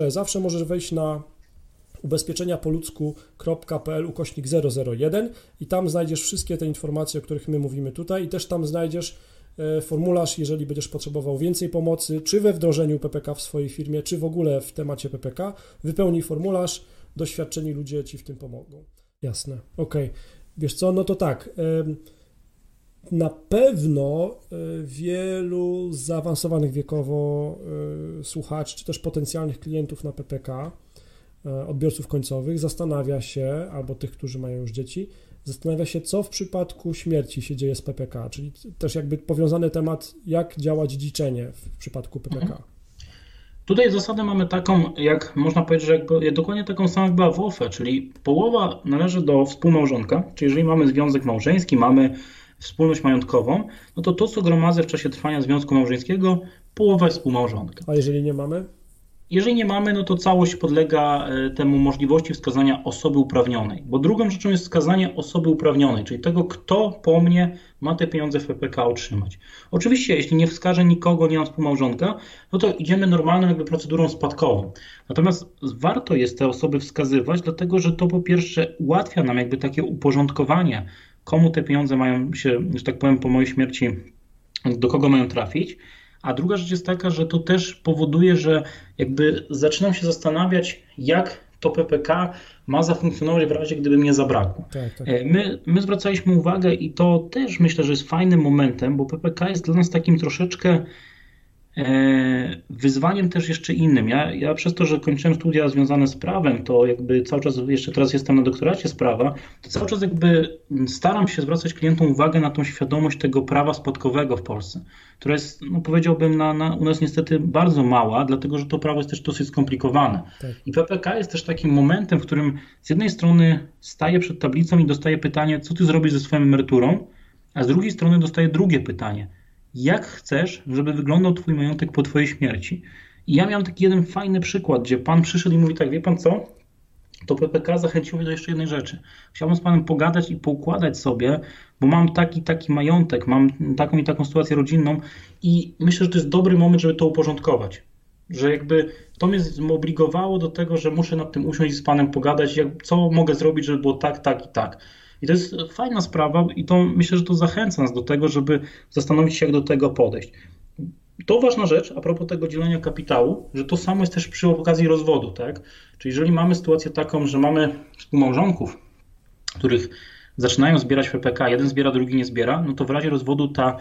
Zawsze możesz wejść na ubezpieczenia po ludzku.pl ukośnik 001 i tam znajdziesz wszystkie te informacje, o których my mówimy tutaj i też tam znajdziesz e, formularz, jeżeli będziesz potrzebował więcej pomocy, czy we wdrożeniu PPK w swojej firmie, czy w ogóle w temacie PPK. Wypełnij formularz, doświadczeni ludzie Ci w tym pomogą. Jasne, ok. Wiesz co, no to tak, na pewno e, wielu zaawansowanych wiekowo e, słuchaczy, czy też potencjalnych klientów na PPK, e, odbiorców końcowych, zastanawia się, albo tych, którzy mają już dzieci, zastanawia się, co w przypadku śmierci się dzieje z PPK, czyli też jakby powiązany temat, jak działa dziedziczenie w przypadku PPK. Mhm. Tutaj zasadę mamy taką, jak można powiedzieć, że jakby, dokładnie taką samą była w OFE, czyli połowa należy do współmałżonka, czyli jeżeli mamy związek małżeński, mamy wspólność majątkową, no to to, co gromadzę w czasie trwania związku małżeńskiego, połowa jest współmałżonka. A jeżeli nie mamy? Jeżeli nie mamy, no to całość podlega e, temu możliwości wskazania osoby uprawnionej. Bo drugą rzeczą jest wskazanie osoby uprawnionej, czyli tego, kto po mnie ma te pieniądze w PPK otrzymać. Oczywiście, jeśli nie wskaże nikogo, nie mam współmałżonka, no to idziemy normalną jakby procedurą spadkową. Natomiast warto jest te osoby wskazywać, dlatego że to po pierwsze ułatwia nam jakby takie uporządkowanie komu te pieniądze mają się, że tak powiem, po mojej śmierci, do kogo mają trafić. A druga rzecz jest taka, że to też powoduje, że jakby zaczynam się zastanawiać, jak to PPK ma zafunkcjonować w razie, gdyby mnie zabrakło. Tak, tak. E, my, my zwracaliśmy uwagę i to też myślę, że jest fajnym momentem, bo PPK jest dla nas takim troszeczkę wyzwaniem też jeszcze innym. Ja, ja przez to, że kończyłem studia związane z prawem, to jakby cały czas, jeszcze teraz jestem na doktoracie z prawa, to cały czas jakby staram się zwracać klientom uwagę na tą świadomość tego prawa spadkowego w Polsce, która jest, no powiedziałbym, na, na, u nas niestety bardzo mała, dlatego że to prawo jest też dosyć skomplikowane. Tak. I PPK jest też takim momentem, w którym z jednej strony staję przed tablicą i dostaję pytanie, co ty zrobisz ze swoją emeryturą, a z drugiej strony dostaję drugie pytanie – jak chcesz, żeby wyglądał Twój majątek po Twojej śmierci. I ja miałem taki jeden fajny przykład, gdzie Pan przyszedł i mówi tak, wie Pan co? To PPK zachęciło mnie do jeszcze jednej rzeczy. Chciałbym z Panem pogadać i poukładać sobie, bo mam taki, taki majątek, mam taką i taką sytuację rodzinną i myślę, że to jest dobry moment, żeby to uporządkować. Że jakby to mnie zobligowało do tego, że muszę nad tym usiąść i z Panem pogadać, jak, co mogę zrobić, żeby było tak, tak i tak. I to jest fajna sprawa i to myślę, że to zachęca nas do tego, żeby zastanowić się, jak do tego podejść. To ważna rzecz a propos tego dzielenia kapitału, że to samo jest też przy okazji rozwodu, tak? Czyli jeżeli mamy sytuację taką, że mamy współmałżonków, których zaczynają zbierać PPK, jeden zbiera, drugi nie zbiera, no to w razie rozwodu ta,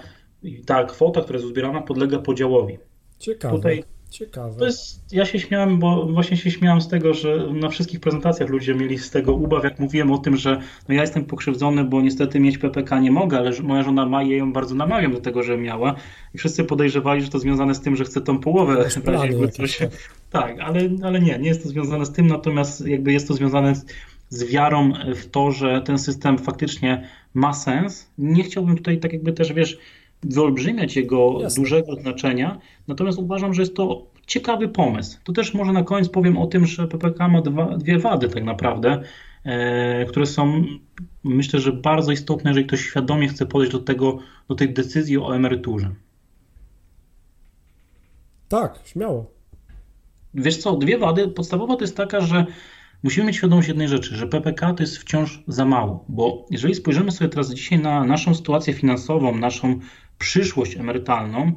ta kwota, która jest uzbierana, podlega podziałowi. Ciekawe. Tutaj Ciekawe. To jest, ja się śmiałem, bo właśnie się śmiałem z tego, że na wszystkich prezentacjach ludzie mieli z tego ubaw, jak mówiłem o tym, że no ja jestem pokrzywdzony, bo niestety mieć PPK nie mogę, ale moja żona ma i ja ją bardzo namawiam do tego, że miała. I wszyscy podejrzewali, że to związane z tym, że chce tą połowę. Jakby coś, tak, tak ale, ale nie, nie jest to związane z tym, natomiast jakby jest to związane z, z wiarą w to, że ten system faktycznie ma sens. Nie chciałbym tutaj tak jakby też, wiesz, wyolbrzymiać jego Jasne. dużego znaczenia, natomiast uważam, że jest to ciekawy pomysł. To też może na koniec powiem o tym, że PPK ma dwa, dwie wady tak naprawdę, e, które są myślę, że bardzo istotne, jeżeli ktoś świadomie chce podejść do tego, do tej decyzji o emeryturze. Tak, śmiało. Wiesz co, dwie wady. Podstawowa to jest taka, że musimy mieć świadomość jednej rzeczy, że PPK to jest wciąż za mało, bo jeżeli spojrzymy sobie teraz dzisiaj na naszą sytuację finansową, naszą przyszłość emerytalną,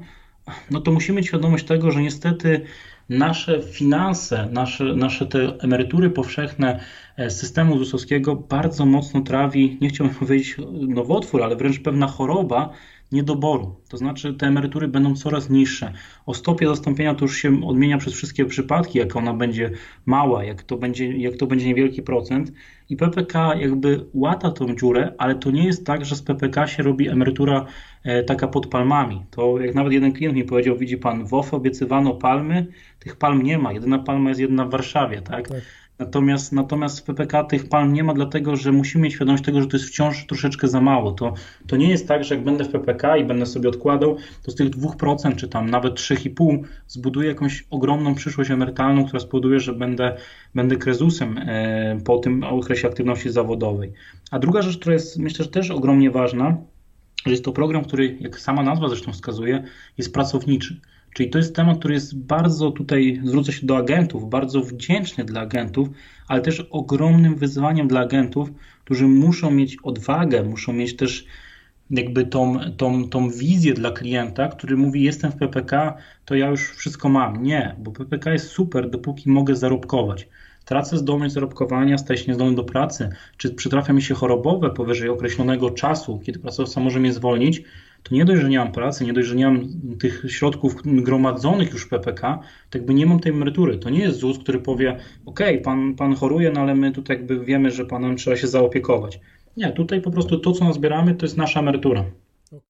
no to musimy mieć świadomość tego, że niestety nasze finanse, nasze, nasze te emerytury powszechne e, systemu ZUS-owskiego bardzo mocno trawi, nie chciałbym powiedzieć nowotwór, ale wręcz pewna choroba, niedoboru. To znaczy te emerytury będą coraz niższe. O stopie zastąpienia to już się odmienia przez wszystkie przypadki, jak ona będzie mała, jak to będzie, jak to będzie niewielki procent. I PPK jakby łata tą dziurę, ale to nie jest tak, że z PPK się robi emerytura e, taka pod palmami. To jak nawet jeden klient mi powiedział, widzi pan, w OFE obiecywano palmy, tych palm nie ma. Jedyna palma jest jedna w Warszawie, tak? tak. Natomiast, natomiast w PPK tych palm nie ma, dlatego że musimy mieć świadomość tego, że to jest wciąż troszeczkę za mało. To, to nie jest tak, że jak będę w PPK i będę sobie odkładał, to z tych 2% czy tam nawet 3,5% zbuduję jakąś ogromną przyszłość emerytalną, która spowoduje, że będę, będę krezusem e, po tym okresie aktywności zawodowej. A druga rzecz, która jest myślę, że też ogromnie ważna, że jest to program, który, jak sama nazwa zresztą wskazuje, jest pracowniczy. Czyli to jest temat, który jest bardzo tutaj, zwrócę się do agentów, bardzo wdzięczny dla agentów, ale też ogromnym wyzwaniem dla agentów, którzy muszą mieć odwagę, muszą mieć też jakby tą, tą, tą wizję dla klienta, który mówi: Jestem w PPK, to ja już wszystko mam. Nie, bo PPK jest super, dopóki mogę zarobkować. Tracę zdolność zarobkowania, staję się niezdolny do pracy, czy przytrafia mi się chorobowe powyżej określonego czasu, kiedy pracodawca może mnie zwolnić, to nie dość, że nie mam pracy, nie dość, że nie mam tych środków gromadzonych już w PPK, to jakby nie mam tej emerytury. To nie jest ZUS, który powie, ok, pan, pan choruje, no ale my tutaj jakby wiemy, że panem trzeba się zaopiekować. Nie, tutaj po prostu to, co nazbieramy, to jest nasza emerytura.